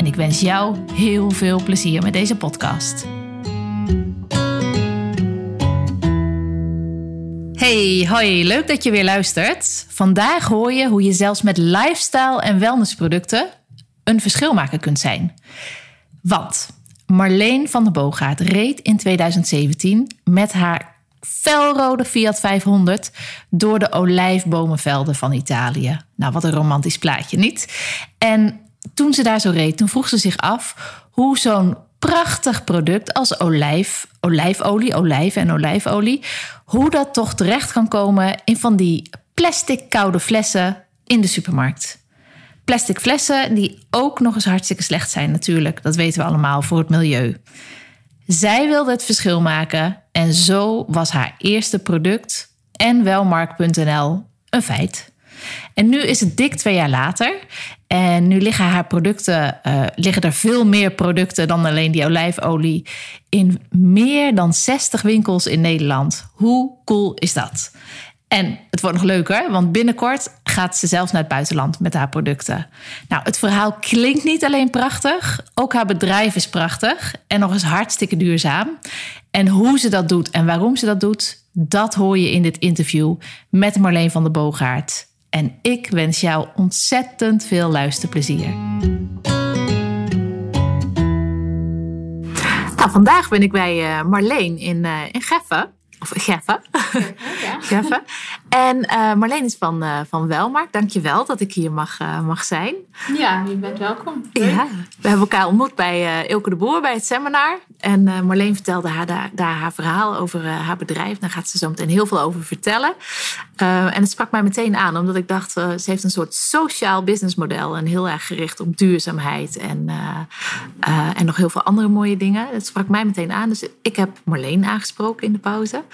en ik wens jou heel veel plezier met deze podcast. Hey, hoi, leuk dat je weer luistert. Vandaag hoor je hoe je zelfs met lifestyle en wellnessproducten een verschilmaker kunt zijn. Want Marleen van der Boogaard reed in 2017 met haar felrode Fiat 500 door de olijfbomenvelden van Italië. Nou, wat een romantisch plaatje, niet? En toen ze daar zo reed, toen vroeg ze zich af hoe zo'n prachtig product als olijf, olijfolie, olijf en olijfolie, hoe dat toch terecht kan komen in van die plastic koude flessen in de supermarkt. Plastic flessen die ook nog eens hartstikke slecht zijn natuurlijk, dat weten we allemaal voor het milieu. Zij wilde het verschil maken en zo was haar eerste product en welmark.nl een feit. En nu is het dik twee jaar later. En nu liggen haar producten, uh, liggen er veel meer producten dan alleen die olijfolie in meer dan 60 winkels in Nederland. Hoe cool is dat? En het wordt nog leuker, want binnenkort gaat ze zelfs naar het buitenland met haar producten. Nou, het verhaal klinkt niet alleen prachtig, ook haar bedrijf is prachtig en nog eens hartstikke duurzaam. En hoe ze dat doet en waarom ze dat doet, dat hoor je in dit interview met Marleen van der Boogaard. En ik wens jou ontzettend veel luisterplezier. Nou, vandaag ben ik bij uh, Marleen in, uh, in Geffen. Of Geffen. Ja. En uh, Marleen is van, uh, van Welmarkt. Dank je wel dat ik hier mag, uh, mag zijn. Ja, je bent welkom. Ja, we hebben elkaar ontmoet bij Ilke de Boer bij het seminar. En Marleen vertelde haar daar, daar haar verhaal over haar bedrijf. Daar gaat ze zo meteen heel veel over vertellen. en het sprak mij meteen aan, omdat ik dacht... ze heeft een soort sociaal businessmodel. En heel erg gericht op duurzaamheid. En, en nog heel veel andere mooie dingen. Het sprak mij meteen aan. Dus ik heb Marleen aangesproken in de pauze.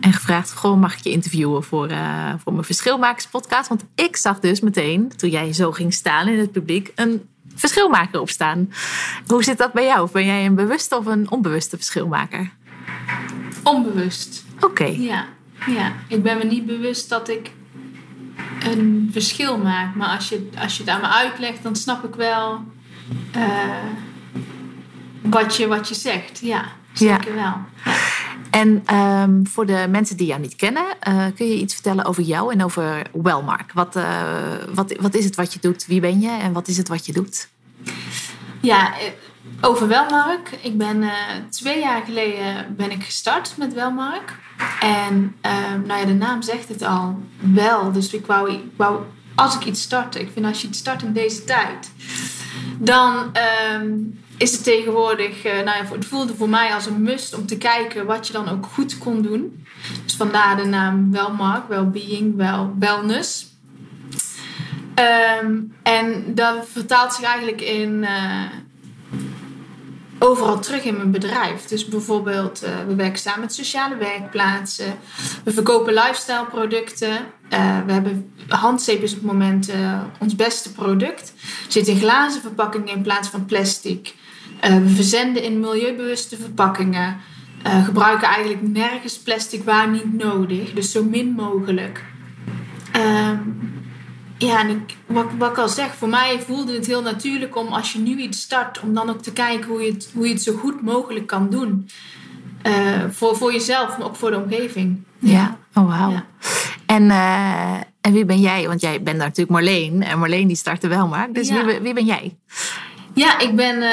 En gevraagd, goh, mag ik je interviewen voor, uh, voor mijn Verschilmakerspodcast? Want ik zag dus meteen, toen jij zo ging staan in het publiek, een verschilmaker opstaan. Hoe zit dat bij jou? Ben jij een bewuste of een onbewuste verschilmaker? Onbewust. Oké. Ja, ja, ik ben me niet bewust dat ik een verschil maak. Maar als je, als je het aan me uitlegt, dan snap ik wel uh, wat, je, wat je zegt. Ja, zeker wel. Ja. En um, voor de mensen die jou niet kennen, uh, kun je iets vertellen over jou en over Wellmark? Wat, uh, wat, wat is het wat je doet? Wie ben je en wat is het wat je doet? Ja, eh, over Wellmark. Ik ben twee jaar geleden ben ik gestart met Wellmark. En uh, nou ja, de naam zegt het al wel. Dus ik wou, wou als ik iets start, ik vind als je iets start in deze tijd, dan um, is het tegenwoordig, uh, nou ja, het voelde voor mij als een must om te kijken wat je dan ook goed kon doen. Dus vandaar de naam Wellmark, Wellbeing, wel Wellness. Um, en dat vertaalt zich eigenlijk in uh, overal terug in mijn bedrijf. Dus bijvoorbeeld, uh, we werken samen met sociale werkplaatsen. We verkopen lifestyle producten. We hebben handzeep is op het moment ons beste product. Zit in glazen verpakkingen in plaats van plastic. Uh, we verzenden in milieubewuste verpakkingen. Uh, gebruiken eigenlijk nergens plastic waar niet nodig. Dus zo min mogelijk. Uh, ja, en ik, wat, wat ik al zeg, voor mij voelde het heel natuurlijk om als je nu iets start, om dan ook te kijken hoe je het, hoe je het zo goed mogelijk kan doen. Uh, voor, voor jezelf, maar ook voor de omgeving. Ja, oh wauw. Ja. En, en wie ben jij? Want jij bent natuurlijk Marleen. En Marleen die startte wel maar. Dus ja. wie, wie ben jij? Ja, ik ben uh,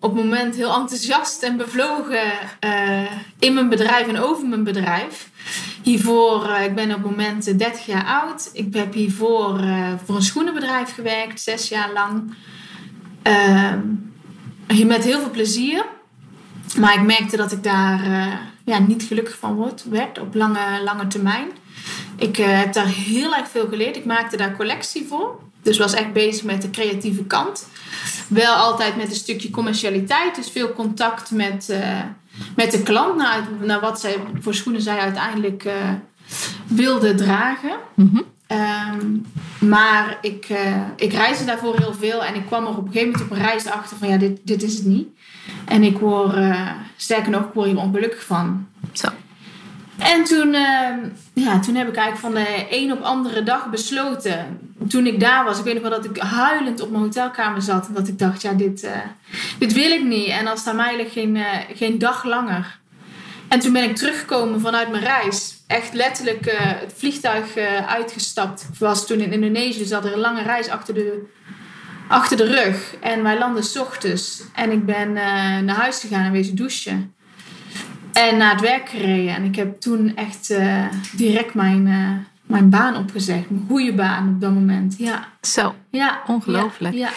op het moment heel enthousiast en bevlogen uh, in mijn bedrijf en over mijn bedrijf. Hiervoor, uh, ik ben op het moment 30 jaar oud. Ik heb hiervoor voor een schoenenbedrijf gewerkt, zes jaar lang. Ehm, met heel veel plezier. Maar ik merkte dat ik daar ja, niet gelukkig van word, werd op lange, lange termijn. Ik heb daar heel erg veel geleerd. Ik maakte daar collectie voor. Dus was echt bezig met de creatieve kant. wel altijd met een stukje commercialiteit. Dus veel contact met, eh, met de klant. Naar, naar wat zij voor schoenen zij uiteindelijk uh, wilde dragen. Mhm. Ehm, maar ik, uh, ik reisde daarvoor heel veel. En ik kwam er op een gegeven moment op een reis achter van ja, dit, dit is het niet. En ik word, sterker nog, ik word hier ongelukkig van. Zo. En toen, ehm, ja, toen heb ik eigenlijk van de een op andere dag besloten. Toen ik daar was, ik weet nog wel dat ik huilend op mijn hotelkamer zat. En dat ik dacht, ja, dit, uh, dit wil ik niet. En als daar mij ligt, geen, uh, geen dag langer. En toen ben ik teruggekomen vanuit mijn reis. Echt letterlijk uh, het vliegtuig uitgestapt. Ik was toen in Indonesië, dus had er een lange reis achter de, achter de rug. En wij landden s ochtends. En ik ben naar huis gegaan en wezen douchen. En naar het werk gereden. En ik heb toen echt uh, direct mijn, uh, mijn baan opgezegd. Mijn goede baan op dat moment. Ja. Zo, ja. ongelooflijk. Ja.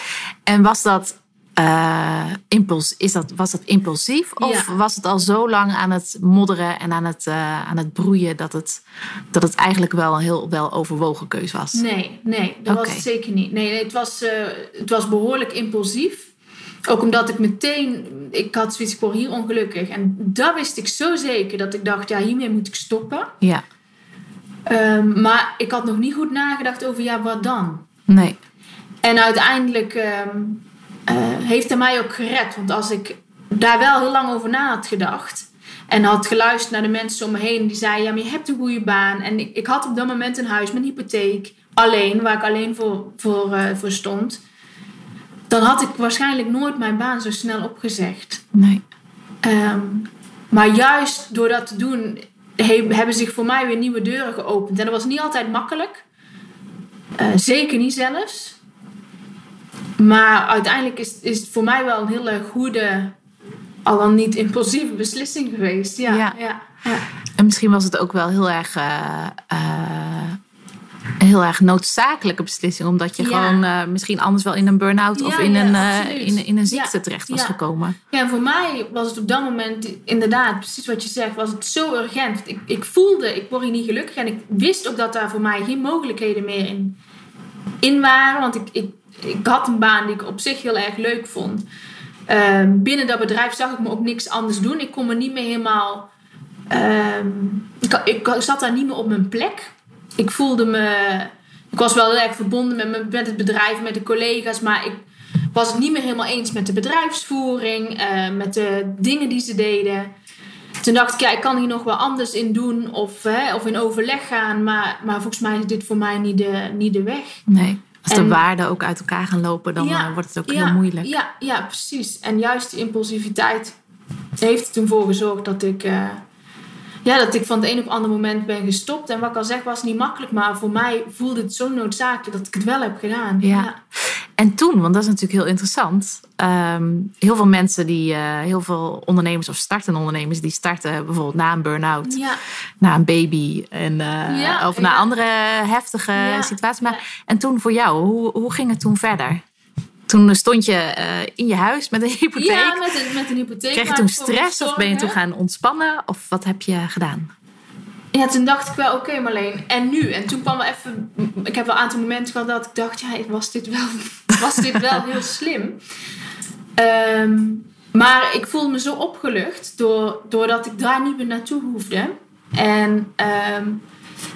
En was dat, uh, impuls, is dat, was dat impulsief? Of Ja. was het al zo lang aan het modderen en aan het, aan het broeien... Dat het, dat het eigenlijk wel een heel wel overwogen keus was? Nee, nee, dat was het zeker niet. Nee, nee het, was, het was behoorlijk impulsief. Ook omdat ik meteen, ik had zoiets, ik word hier ongelukkig. En dat wist ik zo zeker dat ik dacht, ja, hiermee moet ik stoppen. Ja, Um, maar ik had nog niet goed nagedacht over, ja, wat dan? nee. En uiteindelijk um, uh, heeft hij mij ook gered. Want als ik daar wel heel lang over na had gedacht. En had geluisterd naar de mensen om me heen. Die zeiden, ja, maar je hebt een goede baan. En ik, ik had op dat moment een huis met een hypotheek. Alleen, waar ik alleen voor, voor, uh, voor stond dan had ik waarschijnlijk nooit mijn baan zo snel opgezegd. Nee. Um, maar juist door dat te doen, he, hebben zich voor mij weer nieuwe deuren geopend. En dat was niet altijd makkelijk. Uh, zeker niet zelfs. Maar uiteindelijk is, is het voor mij wel een hele goede, al dan niet impulsieve beslissing geweest. Ja, Ja. ja. ja. En misschien was het ook wel heel erg, uh, uh, een heel erg noodzakelijke beslissing. Omdat je Ja. gewoon uh, misschien anders wel in een burn-out of in, ja, een, absoluut. in, in een ziekte terecht was gekomen. Ja, en voor mij was het op dat moment inderdaad, precies wat je zegt, was het zo urgent. Ik, ik voelde, ik word hier niet gelukkig. En ik wist ook dat daar voor mij geen mogelijkheden meer in, in waren. Want ik, ik, ik had een baan die ik op zich heel erg leuk vond. Uh, binnen dat bedrijf zag ik me ook niks anders doen. Ik kon me niet meer helemaal... Uh, ik, ik zat daar niet meer op mijn plek. Ik voelde me... Ik was wel heel erg verbonden met, me, met het bedrijf, met de collega's. Maar ik was het niet meer helemaal eens met de bedrijfsvoering. Uh, met de dingen die ze deden. Toen dacht ik, ja, ik kan hier nog wel anders in doen. Of, hè, of in overleg gaan. Maar, maar volgens mij is dit voor mij niet de, niet de weg. Nee. Als de En- waarden ook uit elkaar gaan lopen, dan Ja, eh, wordt het ook ja, heel moeilijk. Ja, ja, precies. En juist die impulsiviteit heeft er toen voor gezorgd dat ik, eh, ja, dat ik van het een op het andere moment ben gestopt. En wat ik al zeg, was niet makkelijk. Maar voor mij voelde het zo noodzakelijk dat ik het wel heb gedaan. Ja. En toen, want dat is natuurlijk heel interessant. ehm, heel veel mensen die, eh, heel veel ondernemers of startende ondernemers, die starten bijvoorbeeld na een burn-out, Ja. na een baby en, eh, Ja, of na andere heftige situaties. Maar. En toen voor jou, hoe, hoe ging het toen verder? Toen stond je eh, in je huis met een hypotheek. Ja, met een, met een hypotheek. Kreeg je toen stress of ben je toen gaan ontspannen? Of wat heb je gedaan? Ja, toen dacht ik wel, oké Marleen, en nu? En toen kwam wel even... Ik heb wel een aantal momenten gehad dat ik dacht, ja, was dit wel, was dit wel heel slim? Ehm, maar ik voelde me zo opgelucht door, doordat ik daar niet meer naartoe hoefde. En ehm,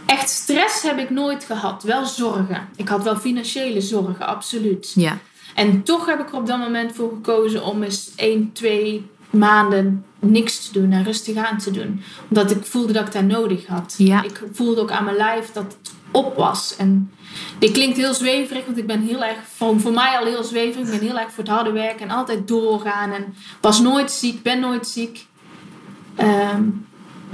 echt stress heb ik nooit gehad. Wel zorgen. Ik had wel financiële zorgen, absoluut. Ja, En toch heb ik er op dat moment voor gekozen om eens 1, 2 maanden niks te doen en rustig aan te doen. Omdat ik voelde dat ik dat nodig had. Ja. Ik voelde ook aan mijn lijf dat het op was. En dit klinkt heel zweverig, want ik ben heel erg, voor, voor mij al heel zweverig. Ik ben heel erg voor het harde werk en altijd doorgaan. En was nooit ziek, ben nooit ziek. Ehm,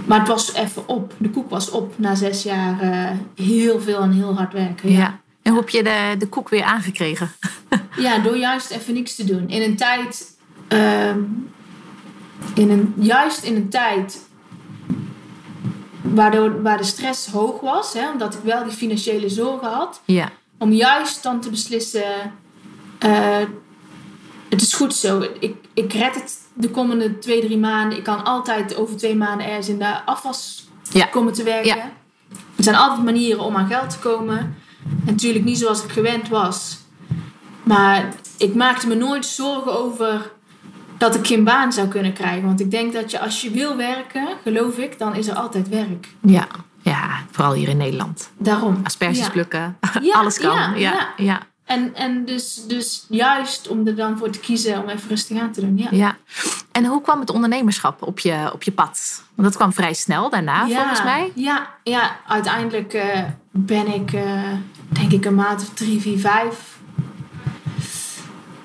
maar het was even op. De koek was op na zes jaar eh, heel veel en heel hard werken. ja. En hoe heb je de, de koek weer aangekregen? Ja, door juist even niks te doen. In een tijd. ehm, in een, juist in een tijd. Waardoor, waar de stress hoog was, hè, omdat ik wel die financiële zorgen had. Ja, Om juist dan te beslissen. eh, het is goed zo. Ik, ik red het de komende twee, drie maanden. Ik kan altijd over twee maanden ergens in de afwas Ja. komen te werken. Ja. Er zijn altijd manieren om aan geld te komen. Natuurlijk niet zoals ik gewend was. Maar ik maakte me nooit zorgen over dat ik geen baan zou kunnen krijgen. Want ik denk dat je als je wil werken, geloof ik, dan is er altijd werk. Ja, ja vooral hier in Nederland. Daarom. Asperges Ja. plukken, Ja, alles kan. ja, Ja. En, en dus, dus juist om er dan voor te kiezen om even rustig aan te doen. Ja. Ja. En hoe kwam het ondernemerschap op je, op je pad? Want dat kwam vrij snel daarna, volgens mij. Ja, ja uiteindelijk eh, ben ik, eh, denk ik, een maand of drie, vier, vijf.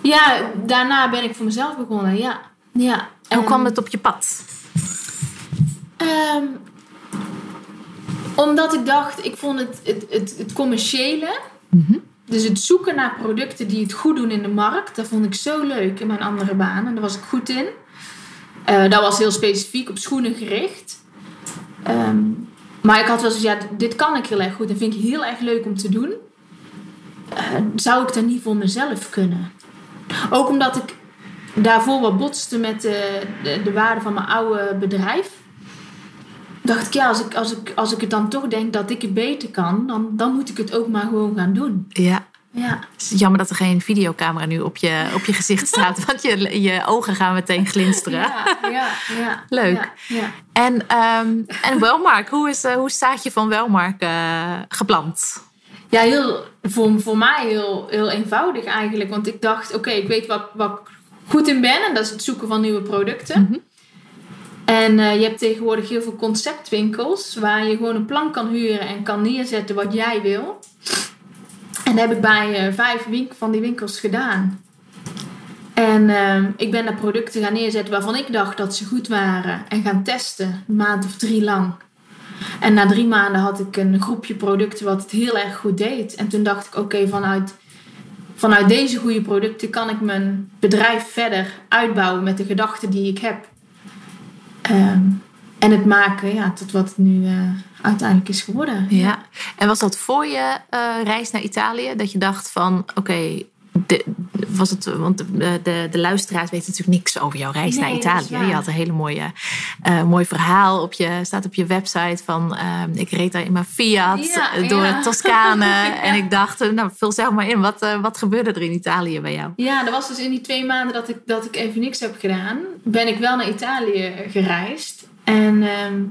Ja, daarna ben ik voor mezelf begonnen, ja. ja. En hoe kwam het op je pad? Ehm, omdat ik dacht, ik vond het, het, het, het commerciële, Mhm. dus het zoeken naar producten die het goed doen in de markt, dat vond ik zo leuk in mijn andere baan. En daar was ik goed in. Eh, dat was heel specifiek op schoenen gericht. Ehm, maar ik had wel zoiets, ja, dit kan ik heel erg goed en vind ik heel erg leuk om te doen. Eh, zou ik dat niet voor mezelf kunnen? Ook omdat ik daarvoor wat botste met de, de, de waarde van mijn oude bedrijf. Dacht ik, ja, als ik, als, ik, als ik het dan toch denk dat ik het beter kan, dan, dan moet ik het ook maar gewoon gaan doen. Ja. Ja, Het is jammer dat er geen videocamera nu op je, op je gezicht staat. want je, je ogen gaan meteen glinsteren. ja, ja. ja Leuk. Ja. En, ehm en Welmark, hoe is, eh, hoe is het zaadje van Welmark eh, geplant? Ja, heel, voor, voor mij heel, heel eenvoudig eigenlijk. Want ik dacht, oké, ik weet wat, wat ik goed in ben. En dat is het zoeken van nieuwe producten. Mhm. En eh, je hebt tegenwoordig heel veel conceptwinkels. Waar je gewoon een plan kan huren en kan neerzetten wat jij wil. En dat heb ik bij eh, vijf wink van die winkels gedaan. En eh, ik ben daar producten gaan neerzetten waarvan ik dacht dat ze goed waren. En gaan testen, een maand of drie lang. En na drie maanden had ik een groepje producten wat het heel erg goed deed. En toen dacht ik, oké, vanuit, vanuit deze goede producten kan ik mijn bedrijf verder uitbouwen met de gedachten die ik heb. Ehm, en het maken ja, tot wat het nu eh, uiteindelijk is geworden. Ja. En was dat voor je eh, reis naar Italië? Dat je dacht van, oké, was het, want de, de, de luisteraars weten natuurlijk niks over jouw reis Nee, naar Italië. Je had een hele mooie, eh, mooi verhaal op je, staat op je website van, ehm, ik reed daar in mijn Fiat Ja, door ja. Toscane. En ik dacht, nou, vul zelf maar in. Wat, wat gebeurde er in Italië bij jou? Ja, dat was dus in die twee maanden dat ik, dat ik even niks heb gedaan. Ben ik wel naar Italië gereisd. En ehm,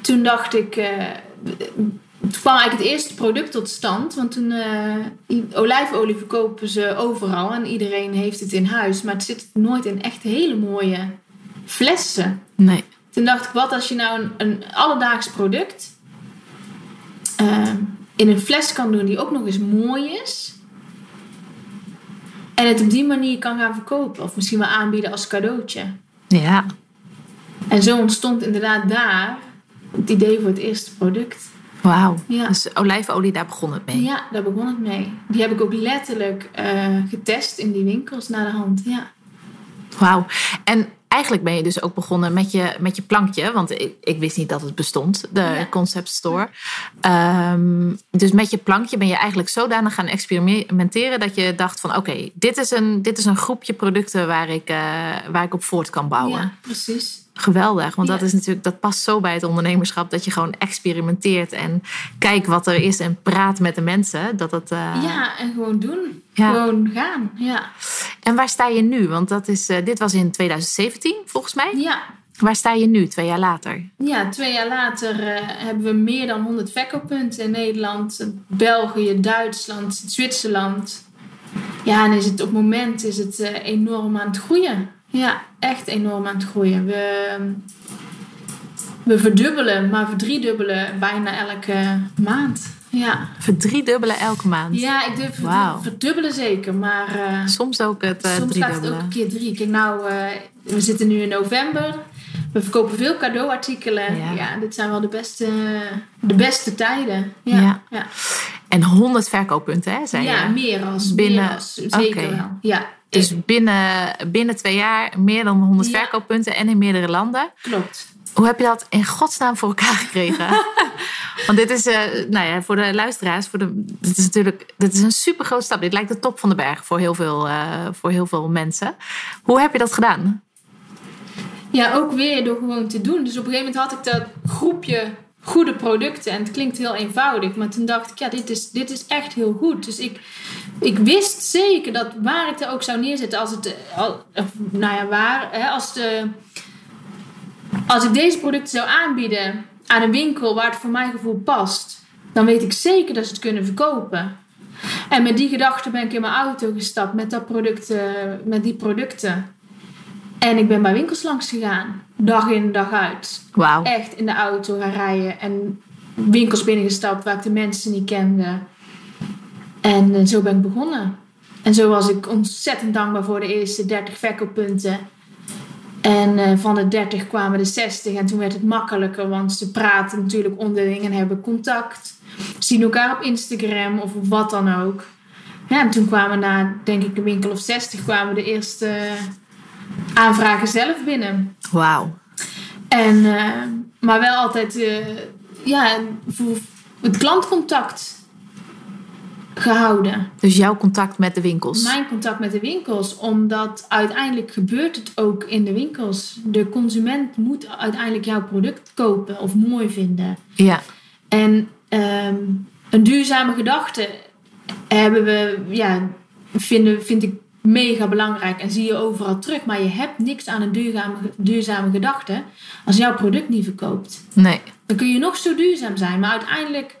toen dacht ik... eh, toen kwam eigenlijk het eerste product tot stand. Want toen... eh, olijfolie verkopen ze overal. En iedereen heeft het in huis. Maar het zit nooit in echt hele mooie flessen. Nee. Toen dacht ik, wat als je nou een, een alledaags product ehm, in een fles kan doen die ook nog eens mooi is. En het op die manier kan gaan verkopen. Of misschien wel aanbieden als cadeautje. Ja, En zo ontstond inderdaad daar het idee voor het eerste product. wauw. Ja. Dus olijfolie, daar begon het mee. Ja, daar begon het mee. Die heb ik ook letterlijk eh, getest in die winkels naar de hand. Ja. Wauw. En eigenlijk ben je dus ook begonnen met je, met je plankje. Want ik, ik wist niet dat het bestond, de Ja. concept store. Ehm, dus met je plankje ben je eigenlijk zodanig gaan experimenteren... dat je dacht van oké, dit, is een dit is een groepje producten waar ik, eh, waar ik op voort kan bouwen. ja, precies. Geweldig, want dat is natuurlijk dat past zo bij het ondernemerschap dat je gewoon experimenteert en kijkt wat er is en praat met de mensen. Dat het, eh, Ja, en gewoon doen. Ja. Gewoon gaan. Ja. En waar sta je nu? Want dat is, eh, dit was in 2017 volgens mij. ja. Waar sta je nu, twee jaar later? Ja, twee jaar later eh, hebben we meer dan 100 verkooppunten in Nederland, België, Duitsland, Zwitserland. Ja, en is het op het moment is het enorm aan het groeien. Ja, echt enorm aan het groeien. We, we verdubbelen, maar verdriedubbelen bijna elke maand. Ja, Verdriedubbelen elke maand. ja ik durf verdubbelen zeker, maar eh, Soms ook het eh soms gaat het ook een keer drie. Kijk, nou, eh, we zitten nu in november. We verkopen veel cadeauartikelen. Ja. Ja. dit zijn wel de beste, de beste tijden. Ja, Ja. ja. ja. En 100 verkooppunten, hè, zei je? meer als Binnen- meer als, zeker wel. Ja, Dus binnen, binnen twee jaar meer dan 100 Ja. verkooppunten en in meerdere landen. klopt. Hoe heb je dat in godsnaam voor elkaar gekregen? Want dit is, eh, nou ja, voor de luisteraars, voor de, dit is natuurlijk dit is een super groot stap. Dit lijkt de top van de berg voor heel veel, eh, voor heel veel mensen. Hoe heb je dat gedaan? Ja, ook weer door gewoon te doen. Dus op een gegeven moment had ik dat groepje goede producten. En het klinkt heel eenvoudig. Maar toen dacht ik, ja, dit is, dit is echt heel goed. Dus ik, ik wist zeker dat waar ik er ook zou neerzetten, als het, nou ja, waar, hè, als, de, als ik deze producten zou aanbieden aan een winkel waar het voor mijn gevoel past, dan weet ik zeker dat ze het kunnen verkopen. En met die gedachte ben ik in mijn auto gestapt met, dat product, met die producten. En ik ben bij winkels langs gegaan. Dag in, dag uit. Wauw. Echt in de auto gaan rijden. En winkels binnengestapt waar ik de mensen niet kende. En eh, zo ben ik begonnen. En zo was ik ontzettend dankbaar voor de eerste 30 verkooppunten. En uh, van de 30 kwamen de 60. En toen werd het makkelijker, want ze praten natuurlijk onderling en hebben contact. Zien elkaar op Instagram of wat dan ook. Ja, en toen kwamen na, denk ik, een winkel of 60 kwamen de eerste aanvragen zelf binnen. Wauw. En, uh, maar wel altijd uh, ja, voor het klantcontact gehouden. Dus jouw contact met de winkels? Mijn contact met de winkels, omdat uiteindelijk gebeurt het ook in de winkels. De consument moet uiteindelijk jouw product kopen of mooi vinden. Ja. En um, een duurzame gedachte hebben we, ja, vinden, vind ik mega belangrijk en zie je overal terug. Maar je hebt niks aan een duurzame, duurzame gedachte als jouw product niet verkoopt. Nee. Dan kun je nog zo duurzaam zijn, maar uiteindelijk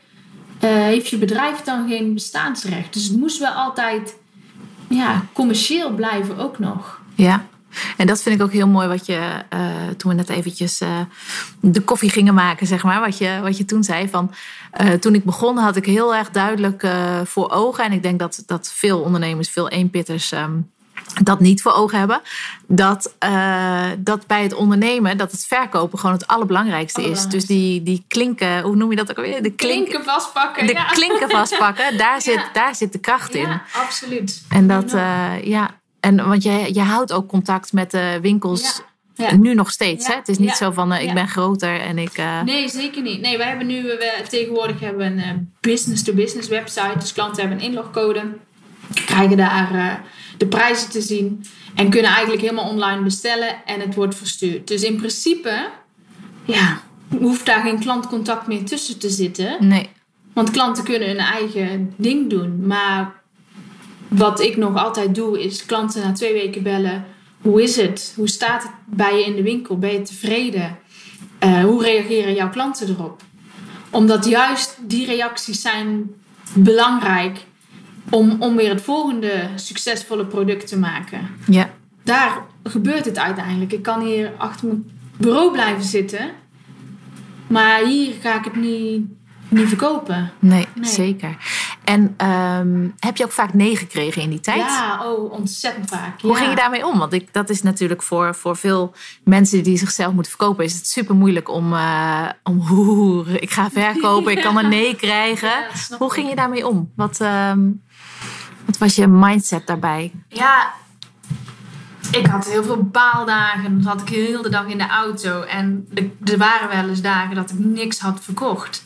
uh, heeft je bedrijf dan geen bestaansrecht. Dus het moest wel altijd ja, commercieel blijven ook nog. Ja. En dat vind ik ook heel mooi wat je, uh, toen we net eventjes uh, de koffie gingen maken, zeg maar, wat je, wat je toen zei. Van, uh, toen ik begon had ik heel erg duidelijk voor ogen, en ik denk dat, dat veel ondernemers, veel eenpitters, um, dat niet voor ogen hebben. Dat, dat bij het ondernemen, dat het verkopen gewoon het allerbelangrijkste is. Dus die, die klinken, hoe noem je dat ook alweer? De klink, klinken vastpakken. De ja. klinken vastpakken, daar, zit, daar zit de kracht in. Ja, absoluut. En dat, ja, en want je, je houdt ook contact met de winkels Ja. Nu nog steeds. Ja. Hè? Het is niet Ja. zo van uh, ik ben groter en ik. Uh... Nee, zeker niet. Nee, wij hebben nu we, tegenwoordig hebben een uh, business-to-business website. Dus klanten hebben een inlogcode. Krijgen daar uh, de prijzen te zien. En kunnen eigenlijk helemaal online bestellen. En het wordt verstuurd. Dus in principe, ja, hoeft daar geen klantcontact meer tussen te zitten. Nee. Want klanten kunnen hun eigen ding doen. Maar wat ik nog altijd doe, is klanten na twee weken bellen. Hoe is het? Hoe staat het bij je in de winkel? Ben je tevreden? Uh, hoe reageren jouw klanten erop? Omdat juist die reacties zijn belangrijk om, om weer het volgende succesvolle product te maken. Ja. Daar gebeurt het uiteindelijk. Ik kan hier achter mijn bureau blijven zitten. Maar hier ga ik het niet, niet verkopen. Nee, Nee. zeker. En ehm, heb je ook vaak nee gekregen in die tijd? Ja, oh, ontzettend vaak. Hoe ja. ging je daarmee om? Want ik, dat is natuurlijk voor, voor veel mensen die zichzelf moeten verkopen, is het super moeilijk om, uh, om hoe ik ga verkopen, ik kan een nee krijgen. Ja, hoe ging je daarmee om? Wat, ehm, wat was je mindset daarbij? Ja, ik had heel veel baaldagen. Dan zat ik heel de dag in de auto. En er- er waren wel eens dagen dat ik niks had verkocht.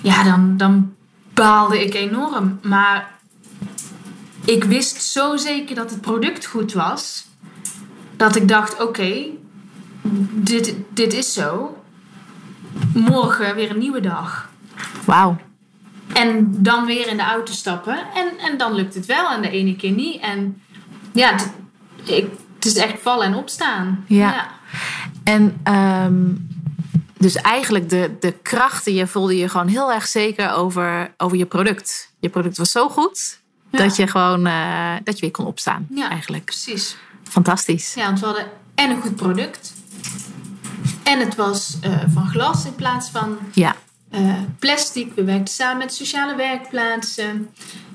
Ja, dan, dan baalde ik enorm. Maar ik wist zo zeker dat het product goed was. Dat ik dacht, oké, dit, dit is zo. Morgen weer een nieuwe dag. Wauw. En dan weer in de auto stappen. En, en dan lukt het wel en de ene keer niet. En ja, het, ik, het is echt vallen en opstaan. Ja. En ehm, dus eigenlijk de, de krachten, je voelde je gewoon heel erg zeker over, over je product. Je product was zo goed Ja. dat je gewoon eh, dat je weer kon opstaan. Ja, Eigenlijk. precies. Fantastisch. Ja, want we hadden en een goed product. En het was eh, van glas in plaats van Ja. eh, plastic. We werkten samen met sociale werkplaatsen.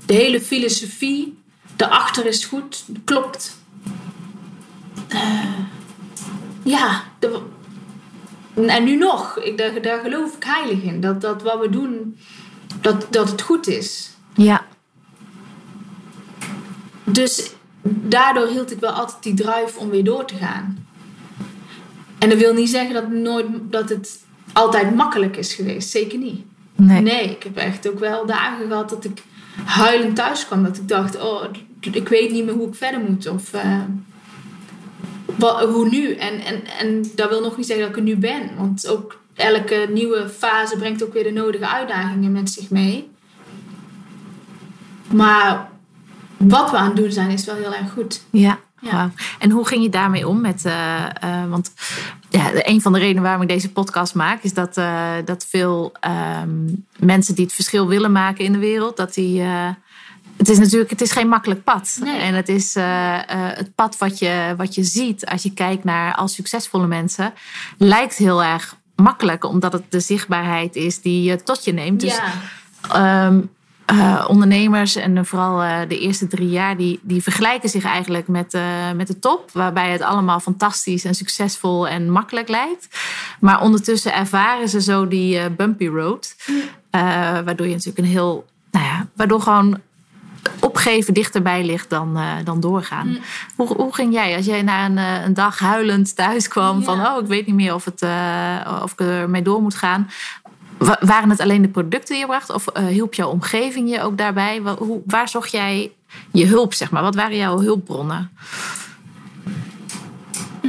De hele filosofie daarachter is goed, klopt. Ja, de- en nu nog, ik, daar, daar geloof ik heilig in. Dat, dat wat we doen, dat, dat het goed is. Ja. Dus daardoor hield ik wel altijd die drive om weer door te gaan. En dat wil niet zeggen dat, het nooit, dat het altijd makkelijk is geweest. Zeker niet. Nee. Nee, ik heb echt ook wel dagen gehad dat ik huilend thuis kwam. Dat ik dacht, oh, ik weet niet meer hoe ik verder moet. Of eh, wa- hoe nu. En, en, en dat wil nog niet zeggen dat ik er nu ben. Want ook elke nieuwe fase brengt ook weer de nodige uitdagingen met zich mee. Maar wat we aan het doen zijn, is wel heel erg goed. Ja. Ja. wauw. En hoe ging je daarmee om? Met, eh, eh, want ja, een van de redenen waarom ik deze podcast maak, is dat, eh, dat veel ehm, mensen die het verschil willen maken in de wereld, dat die. Het is natuurlijk het is geen makkelijk pad. Nee. En het is eh, eh, het pad wat je, wat je ziet als je kijkt naar al succesvolle mensen, lijkt heel erg makkelijk, omdat het de zichtbaarheid is die je tot je neemt. Dus ja, Ehm, eh, ondernemers en vooral de eerste drie jaar, die, die vergelijken zich eigenlijk met, met de top. Waarbij het allemaal fantastisch en succesvol en makkelijk lijkt. Maar ondertussen ervaren ze zo die bumpy road. Waardoor je natuurlijk een heel, nou ja, waardoor gewoon opgeven dichterbij ligt dan, eh, dan doorgaan. Hoe, hoe ging jij als jij na een, eh, een dag huilend thuis kwam Ja. van oh ik weet niet meer of, het, eh, of ik ermee door moet gaan. Wa- Waren het alleen de producten die je bracht? Of hielp jouw omgeving je ook daarbij? Wa- hoe, waar zocht jij je hulp, zeg maar? Wat waren jouw hulpbronnen?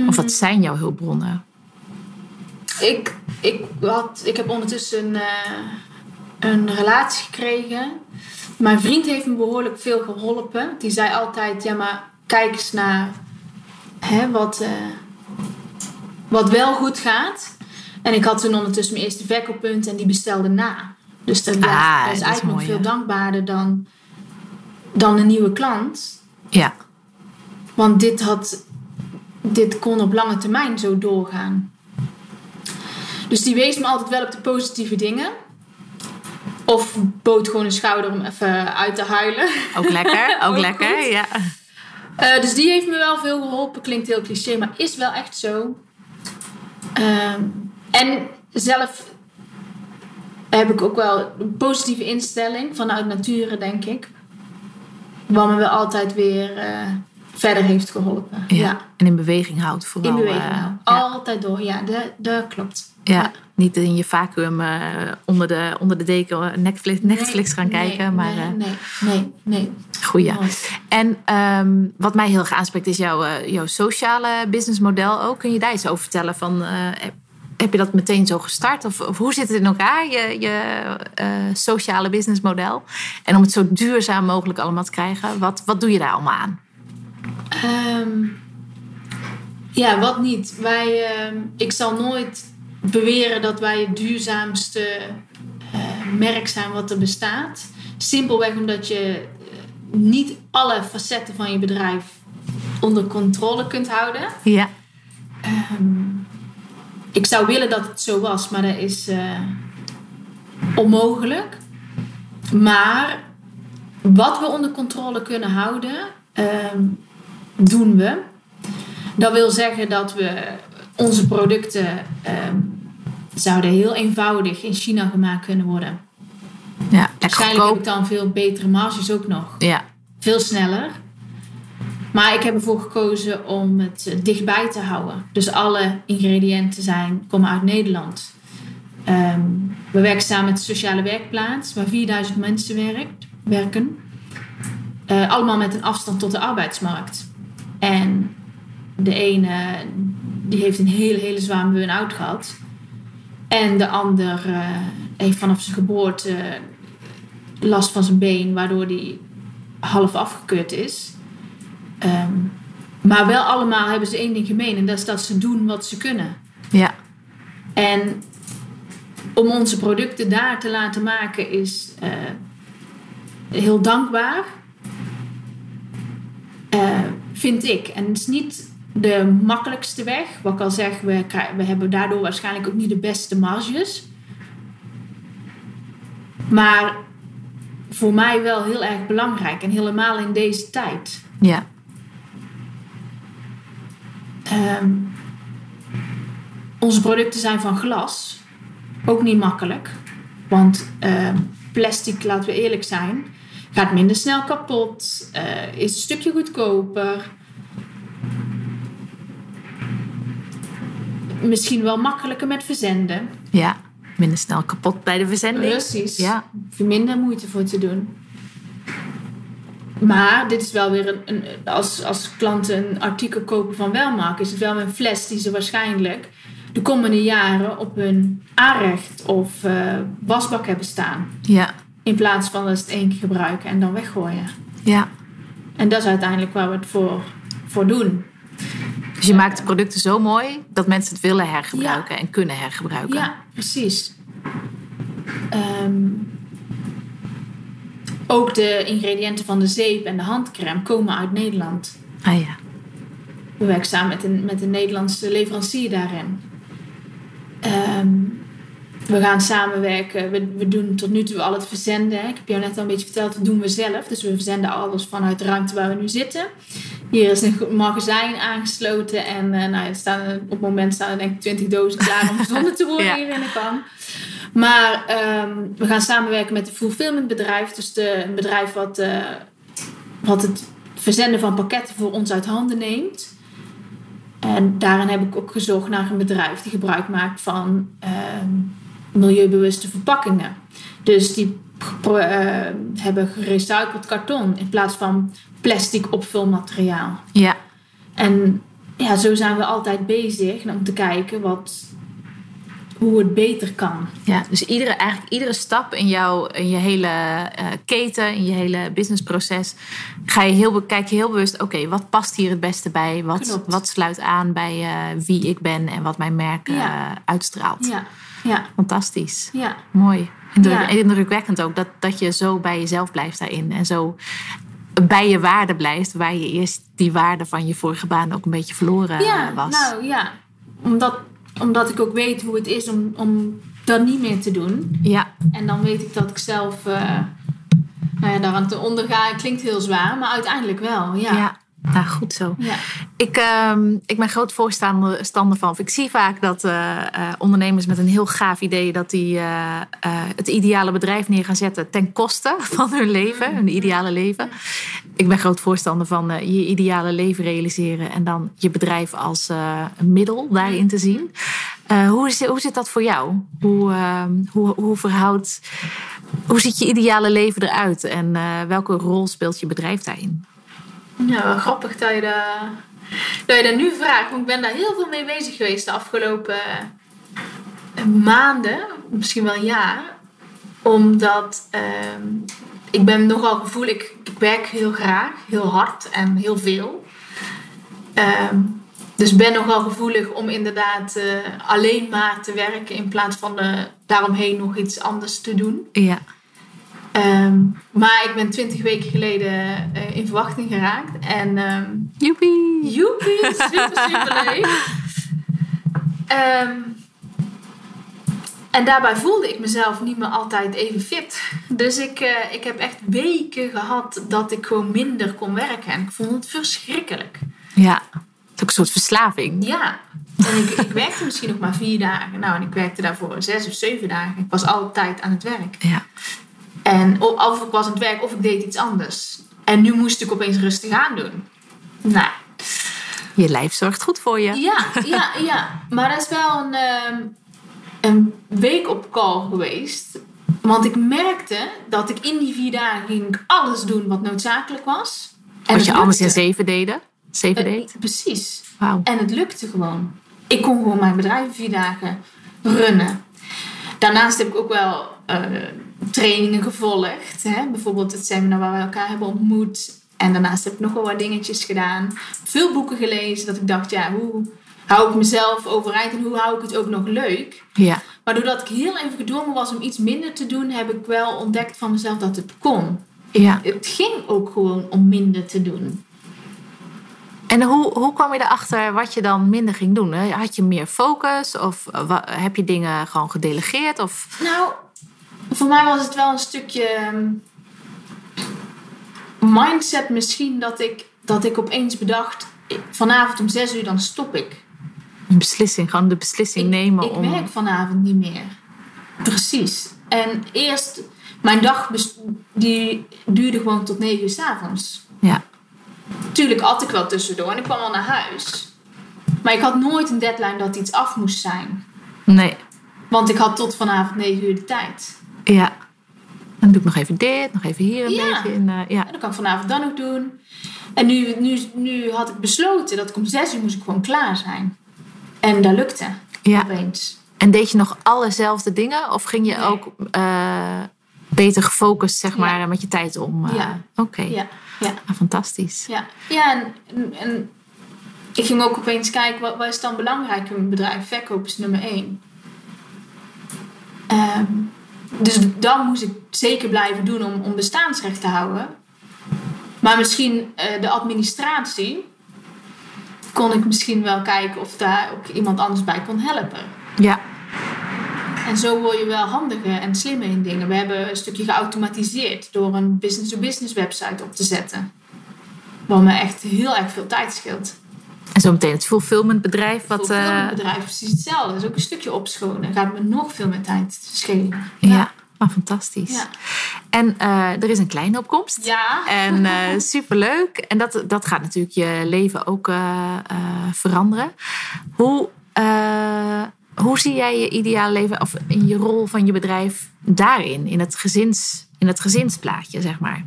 Of wat zijn jouw hulpbronnen? ik, ik, had, ik heb ondertussen een relatie gekregen. Mijn vriend heeft me behoorlijk veel geholpen. Die zei altijd, ja maar kijk eens naar hè, wat, eh, wat wel goed gaat. En ik had toen ondertussen mijn eerste verkooppunt en die bestelde na. Dus dat, ja, Ah, dat is eigenlijk mooi, nog veel ja. dankbaarder dan, dan een nieuwe klant. Ja, Want dit, had, dit kon op lange termijn zo doorgaan. Dus die wees me altijd wel op de positieve dingen. Of bood gewoon een schouder om even uit te huilen. ook lekker. Ook, Ook lekker, goed. ja. Eh, dus die heeft me wel veel geholpen. Klinkt heel cliché, maar is wel echt zo. Ehm, en zelf heb ik ook wel een positieve instelling vanuit nature, denk ik. Wat me wel altijd weer eh, verder heeft geholpen. Ja. Ja. En in beweging houdt vooral. In beweging eh, houden. ja. Altijd door, ja, dat, klopt. Ja, niet in je vacuüm eh, onder, de, onder de deken Netflix, Netflix gaan Nee, kijken. maar nee, eh, nee, nee, nee. goeie. En ehm, wat mij heel erg aanspreekt is jouw, eh, jouw sociale businessmodel ook. Kun je daar iets over vertellen? Van, eh, heb, je dat meteen zo gestart? Of, of hoe zit het in elkaar, je, je eh, sociale businessmodel? En om het zo duurzaam mogelijk allemaal te krijgen, wat, wat doe je daar allemaal aan? Ehm, ja, wat niet. Wij, ehm, ik zal nooit beweren dat wij het duurzaamste eh, merk zijn wat er bestaat. Simpelweg omdat je eh, niet alle facetten van je bedrijf onder controle kunt houden. Ja, Ik zou willen dat het zo was, maar dat is eh, onmogelijk. Maar wat we onder controle kunnen houden, ehm, doen we. Dat wil zeggen dat we onze producten ehm, zouden heel eenvoudig in China gemaakt kunnen worden. ja Waarschijnlijk heb ik goedkoop. dan veel betere marges ook nog. Ja, Veel sneller. Maar ik heb ervoor gekozen om het eh, dichtbij te houden. Dus alle ingrediënten zijn, komen uit Nederland. Ehm, we werken samen met de sociale werkplaats, waar 4000 mensen werkt, werken. Eh, allemaal met een afstand tot de arbeidsmarkt. En de ene die heeft een hele, hele zware burn-out gehad. En de ander eh, heeft vanaf zijn geboorte last van zijn been, waardoor hij half afgekeurd is. Ehm, maar wel allemaal hebben ze één ding gemeen. En dat is dat ze doen wat ze kunnen. ja, En om onze producten daar te laten maken is eh, heel dankbaar. Eh, vind ik. En het is niet de makkelijkste weg. Wat ik al zeg, we, we hebben daardoor waarschijnlijk ook niet de beste marges. Maar voor mij wel heel erg belangrijk. En helemaal in deze tijd. ja. Ehm, onze producten zijn van glas. Ook niet makkelijk. Want ehm, plastic, laten we eerlijk zijn, gaat minder snel kapot. eh, is een stukje goedkoper. Misschien wel makkelijker met verzenden. ja. Minder snel kapot bij de verzending. Precies. Ja, minder moeite voor te doen. Maar dit is wel weer een, een als, als klanten een artikel kopen van Welmark, is het wel een fles die ze waarschijnlijk de komende jaren op hun aanrecht of eh, wasbak hebben staan. Ja. In plaats van dat ze het één keer gebruiken en dan weggooien. Ja. En dat is uiteindelijk waar we het voor, voor doen. Dus je maakt de producten zo mooi dat mensen het willen hergebruiken en kunnen hergebruiken. Ja, precies. Ehm, ook de ingrediënten van de zeep en de handcrème komen uit Nederland. Ah ja. We werken samen met een, met een Nederlandse leverancier daarin. Ehm, we gaan samenwerken. We, we doen tot nu toe al het verzenden. Ik heb jou net al een beetje verteld, dat doen we zelf. Dus we verzenden alles vanuit de ruimte waar we nu zitten. Hier is een magazijn aangesloten. En uh, nou, staan, op het moment staan er denk ik 20 dozen klaar om verzonden te worden Ja. hier in de kan. Maar ehm, we gaan samenwerken met een fulfillment bedrijf. Dus de, een bedrijf wat, eh, wat het verzenden van pakketten voor ons uit handen neemt. En daarin heb ik ook gezocht naar een bedrijf die gebruik maakt van ehm, milieubewuste verpakkingen. Dus die eh, hebben gerecycled karton in plaats van plastic opvulmateriaal. Ja. En ja, zo zijn we altijd bezig om te kijken wat, hoe het beter kan. Ja, dus iedere, eigenlijk iedere stap in, jouw, in je hele eh, keten, in je hele businessproces, ga je heel, kijk je heel bewust, oké, wat past hier het beste bij? Wat, Klopt. wat sluit aan bij eh, wie ik ben en wat mijn merk Ja. uitstraalt? Ja, ja, Fantastisch. ja. Mooi. Indruk, Ja. Indrukwekkend ook dat, dat je zo bij jezelf blijft daarin en zo bij je waarde blijft, waar je eerst die waarde van je vorige baan ook een beetje verloren ja eh, was. nou ja. Omdat, omdat ik ook weet hoe het is om, om dat niet meer te doen. Ja, En dan weet ik dat ik zelf eh nou ja, daaraan te ondergaan. Klinkt heel zwaar, maar uiteindelijk wel. Ja. ja. Nou, goed zo. Ja. Ik, ehm, ik ben groot voorstander stander van. Ik zie vaak dat eh, eh, ondernemers met een heel gaaf idee dat die eh, het ideale bedrijf neer gaan zetten ten koste van hun leven, hun ideale leven. Ik ben groot voorstander van je ideale leven realiseren en dan je bedrijf als een middel daarin te zien. Hoe, zit, hoe zit dat voor jou? Hoe, ehm, hoe, hoe verhoudt, hoe ziet je ideale leven eruit en welke rol speelt je bedrijf daarin? Ja, wel grappig dat je, dat, nu vraagt. Want ik ben daar heel veel mee bezig geweest de afgelopen eh, maanden. Misschien wel een jaar. Omdat ehm, ik ben nogal gevoelig. Ik, werk heel graag, heel hard en heel veel. Ehm, dus ben nogal gevoelig om inderdaad eh, alleen maar te werken. In plaats van eh, daaromheen nog iets anders te doen. Ja, Ehm, maar ik ben twintig weken geleden eh, in verwachting geraakt. En ehm joepie! joepie, super, super leuk. Ehm, en daarbij voelde ik mezelf niet meer altijd even fit. Dus ik, eh, ik heb echt weken gehad dat ik gewoon minder kon werken. En ik vond het verschrikkelijk. Ja, het is ook een soort verslaving. Ja. En ik, ik werkte misschien nog maar vier dagen. Nou, en ik werkte daarvoor zes of zeven dagen. Ik was altijd aan het werk. Ja, En of ik was aan het werk of ik deed iets anders. En nu moest ik opeens rustig aan doen. Nou, je lijf zorgt goed voor je. ja, ja, ja. Maar dat is wel een, ehm, een week op call geweest. Want ik merkte dat ik in die vier dagen ging alles doen wat noodzakelijk was. En Wat je anders in zeven deden. Zeven deed. Precies. Wauw. En het lukte gewoon. Ik kon gewoon mijn bedrijf vier dagen runnen. Daarnaast heb ik ook wel eh, trainingen gevolgd. Hè? Bijvoorbeeld het seminar waar we elkaar hebben ontmoet. En daarnaast heb ik nog wel wat dingetjes gedaan. Veel boeken gelezen. Dat ik dacht, ja, hoe hou ik mezelf overeind en hoe hou ik het ook nog leuk? Ja, Maar doordat ik heel even gedwongen was om iets minder te doen, heb ik wel ontdekt van mezelf dat het kon. ja. Het ging ook gewoon om minder te doen. En hoe, hoe kwam je erachter wat je dan minder ging doen? hè? Had je meer focus? Of heb je dingen gewoon gedelegeerd? Of... Nou, voor mij was het wel een stukje ehm, mindset misschien dat ik, dat ik opeens bedacht, ik- vanavond om zes uur dan stop ik. Een beslissing, gewoon de beslissing Ik, nemen ik om... werk vanavond niet meer. Precies. En eerst, mijn dag die duurde gewoon tot negen uur s avonds. Ja, Tuurlijk at ik wel tussendoor en ik kwam al naar huis. Maar ik had nooit een deadline dat iets af moest zijn. nee, Want ik had tot vanavond negen uur de tijd. Ja. Dan doe ik nog even dit, nog even hier een Ja. beetje. In, eh, ja. En dan kan ik vanavond dan ook doen. En nu, nu, nu had ik besloten dat ik om zes uur moest ik gewoon klaar zijn. En dat lukte. Ja. opeens. En deed je nog allezelfde dingen? Of ging je Nee. ook eh, beter gefocust, zeg Ja. maar, met je tijd om? eh, Ja. Oké, Ja, ja, Ah, fantastisch. ja. ja en, en, en ik ging ook opeens kijken, wat, wat is dan belangrijk in mijn bedrijf? Verkoop is nummer één. Ehm, dus dat moest ik zeker blijven doen om, om bestaansrecht te houden. Maar misschien eh, de administratie kon ik misschien wel kijken of daar ook iemand anders bij kon helpen. Ja, En zo word je wel handiger en slimmer in dingen. We hebben een stukje geautomatiseerd door een business-to-business website op te zetten. Wat me echt heel erg veel tijd scheelt. En zometeen het fulfillmentbedrijf. Wat, Voor eh, bedrijven precies hetzelfde. Dat is ook een stukje opschonen. Gaat me nog veel meer tijd schelen. ja, ah, fantastisch. Ja. En eh, er is een kleine opkomst. Ja. En eh, superleuk. En dat, dat gaat natuurlijk je leven ook veranderen. Hoe, hoe zie jij je ideale leven of in je rol van je bedrijf daarin? In het, gezins, in het gezinsplaatje, zeg maar.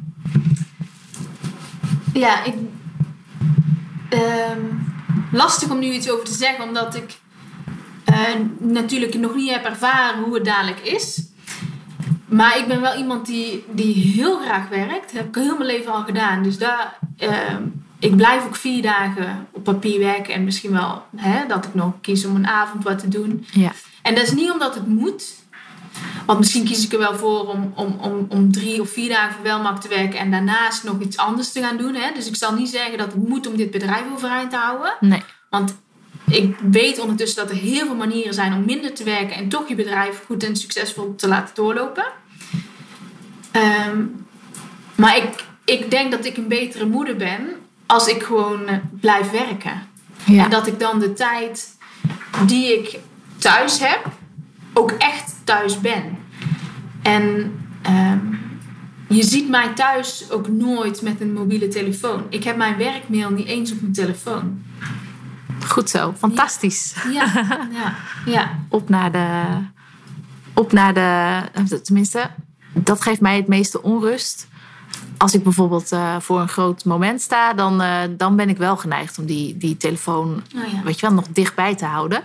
Ja, ik... ehm, lastig om nu iets over te zeggen, omdat ik eh, natuurlijk nog niet heb ervaren hoe het dadelijk is. Maar ik ben wel iemand die, die heel graag werkt. Dat heb ik heel mijn leven al gedaan. Dus daar, ehm, ik blijf ook vier dagen op papier werken. En misschien wel hè, dat ik nog kies om een avond wat te doen. Ja. En dat is niet omdat het moet. Want misschien kies ik er wel voor om, om, om, om drie of vier dagen voor Welmak te werken en daarnaast nog iets anders te gaan doen. Hè? Dus ik zal niet zeggen dat het moet om dit bedrijf overeind te houden. Nee. Want ik weet ondertussen dat er heel veel manieren zijn om minder te werken en toch je bedrijf goed en succesvol te laten doorlopen. Ehm, maar ik, ik denk dat ik een betere moeder ben als ik gewoon eh, blijf werken. Ja. En dat ik dan de tijd die ik thuis heb, ook echt thuis ben. En ehm, je ziet mij thuis ook nooit met een mobiele telefoon. Ik heb mijn werkmail niet eens op mijn telefoon. Goed zo. Fantastisch. Ja, ja, ja. Op naar de. Op naar de. Tenminste, dat geeft mij het meeste onrust. Als ik bijvoorbeeld eh, voor een groot moment sta, dan, eh, dan ben ik wel geneigd om die, die telefoon ja. weet je wel, nog dichtbij te houden.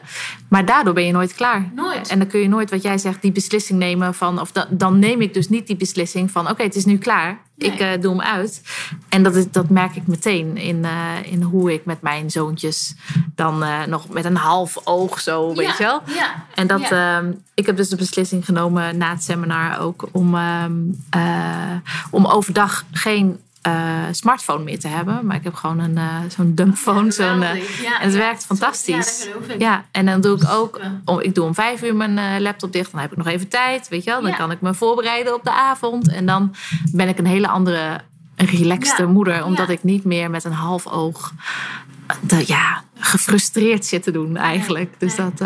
Maar daardoor ben je nooit klaar. Nooit. En dan kun je nooit, wat jij zegt, die beslissing nemen van. Of da- dan neem ik dus niet die beslissing van: oké, het is nu klaar. Nee. Ik eh, doe hem uit. En dat, is, dat merk ik meteen in, eh, in hoe ik met mijn zoontjes dan eh, nog met een half oog zo, weet je wel. Ja. En dat, Ja. ehm, ik heb dus de beslissing genomen na het seminar ook om, ehm, eh, om overdag geen eh, smartphone meer te hebben. Maar ik heb gewoon een, eh, zo'n dumbphone. zo'n, eh. Ja, en het ja. werkt fantastisch. Ja, dat. Ja, en dan doe ik ook, om, ik doe om vijf uur mijn laptop dicht. Dan heb ik nog even tijd, weet je wel. Dan kan ik me voorbereiden op de avond. En dan ben ik een hele andere, relaxte moeder. Omdat ik niet meer met een half oog de, ja, gefrustreerd zit te doen eigenlijk. Dus dat,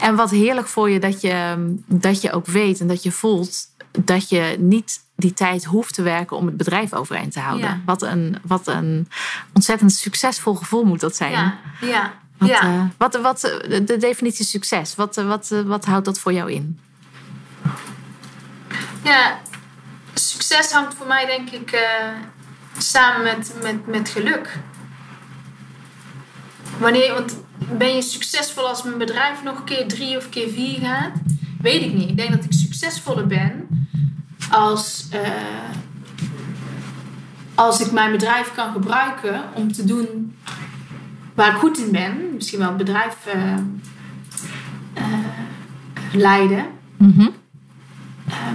en wat heerlijk voor je dat, je dat je ook weet en dat je voelt dat je niet die tijd hoeft te werken om het bedrijf overeind te houden. Ja. Wat, een, wat een ontzettend succesvol gevoel moet dat zijn. Ja, ja. Wat, ja. eh, wat, wat, de, de definitie succes, wat, eh, wat, eh, wat houdt dat voor jou in? Ja, succes hangt voor mij denk ik samen met, met, met geluk. Wanneer, want ben je succesvol als mijn bedrijf nog een keer drie of keer vier gaat? Weet ik niet. Ik denk dat ik succesvoller ben als, eh, als ik mijn bedrijf kan gebruiken om te doen waar ik goed in ben. Misschien wel een bedrijf eh, eh, leiden. Mhm.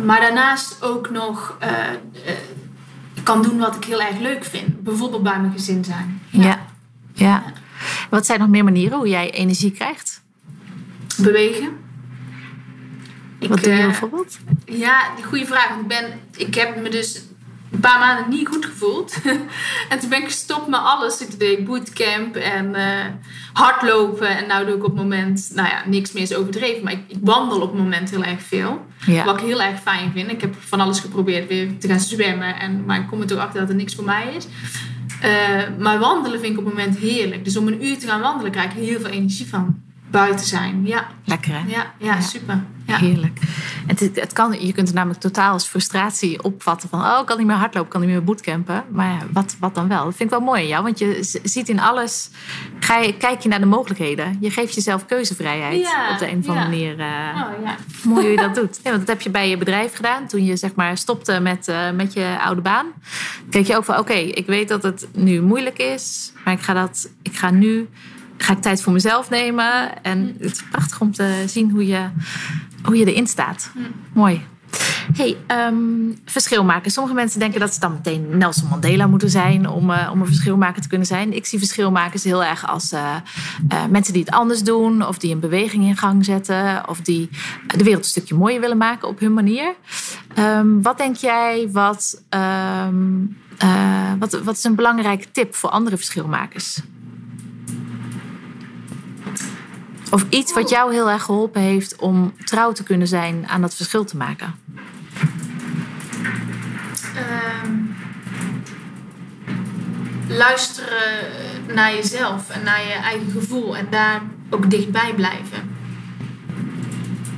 Maar daarnaast ook nog kan doen wat ik heel erg leuk vind. Bijvoorbeeld bij mijn gezin zijn. Ja. ja. Wat zijn nog meer manieren hoe jij energie krijgt? Bewegen. Wat ik, doe je eh, bijvoorbeeld? Ja, die goede vraag. Ik, ben, ik heb me dus een paar maanden niet goed gevoeld. en toen ben ik gestopt met alles. Ik deed bootcamp en uh, hardlopen. En nu doe ik op het moment, nou ja, niks meer is overdreven. Maar ik, ik wandel op het moment heel erg veel. Ja. Wat ik heel erg fijn vind. Ik heb van alles geprobeerd weer te gaan zwemmen. En, maar ik kom er toch achter dat er niks voor mij is. Uh, maar wandelen vind ik op het moment heerlijk. Dus om een uur te gaan wandelen krijg ik heel veel energie van. Buiten zijn. Ja, Lekker hè? ja, ja, super. Ja. Heerlijk. Het, het, kan, je kunt het namelijk totaal als frustratie opvatten van... oh, ik kan niet meer hardlopen, ik kan niet meer bootcampen. Maar ja, wat, wat dan wel? Dat vind ik wel mooi aan jou, want je ziet in alles... Ga je, kijk je naar de mogelijkheden. Je geeft jezelf keuzevrijheid Ja, op de een of andere manier. eh, Oh, ja. Mooi hoe je dat doet. Ja, want dat heb je bij je bedrijf gedaan. Toen je zeg maar stopte met, eh, met je oude baan. Keek je ook van oké, ik weet dat het nu moeilijk is. Maar ik ga, dat, ik ga nu ga ik tijd voor mezelf nemen. En het is prachtig om te zien hoe je, hoe je erin staat. Mooi. Hey, ehm, verschil maken. Sommige mensen denken dat ze dan meteen Nelson Mandela moeten zijn om, eh, om een verschilmaker te kunnen zijn. Ik zie verschilmakers heel erg als eh, eh, mensen die het anders doen, of die een beweging in gang zetten, of die de wereld een stukje mooier willen maken op hun manier. Ehm, wat denk jij, wat, ehm, eh, wat, wat is een belangrijke tip voor andere verschilmakers? Of iets wat jou heel erg geholpen heeft om trouw te kunnen zijn aan dat verschil te maken. Ehm, luisteren naar jezelf en naar je eigen gevoel en daar ook dichtbij blijven.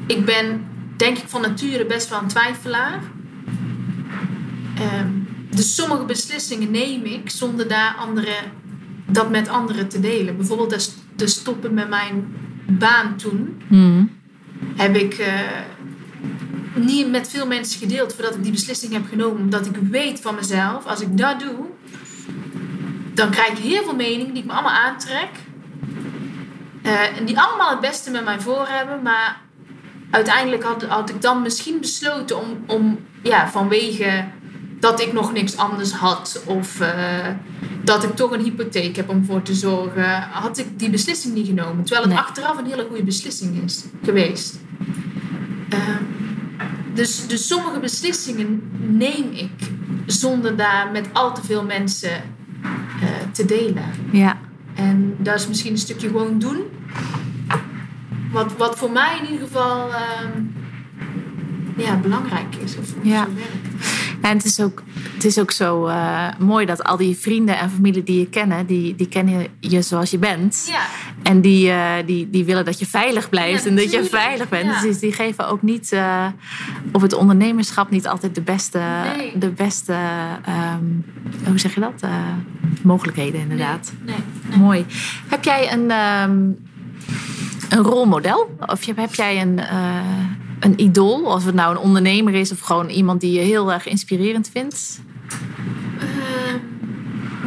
Ik ben, denk ik, van nature best wel een twijfelaar. Ehm, dus sommige beslissingen neem ik zonder daar andere, dat met anderen te delen. Bijvoorbeeld de stoppen met mijn baan toen heb ik eh, niet met veel mensen gedeeld voordat ik die beslissing heb genomen. Omdat ik weet van mezelf, als ik dat doe, dan krijg ik heel veel meningen die ik me allemaal aantrek. Eh, en die allemaal het beste met mij voor hebben. Maar uiteindelijk had, had ik dan misschien besloten om, om ja, vanwege dat ik nog niks anders had. Of eh, dat ik toch een hypotheek heb om voor te zorgen. Had ik die beslissing niet genomen. Terwijl het Nee. achteraf een hele goede beslissing is geweest. Ehm, dus, dus sommige beslissingen neem ik zonder daar met al te veel mensen eh, te delen. Ja. En dat is misschien een stukje gewoon doen. Wat, wat voor mij in ieder geval ehm, ja, belangrijk is. Of, of Ja. zo werkt. En het is ook, het is ook zo eh, mooi dat al die vrienden en familie die je kennen, die, die kennen je zoals je bent. Ja, En die, eh, die, die willen dat je veilig blijft Ja, en dat je veilig bent. Ja. Dus die geven ook niet eh, op het ondernemerschap niet altijd de beste, Nee. de beste ehm, hoe zeg je dat? Mogelijkheden inderdaad. nee, nee. Mooi. Heb jij een, ehm, een rolmodel? Of heb heb jij een, een idool? Of het nou een ondernemer is of gewoon iemand die je heel erg inspirerend vindt? Ehm,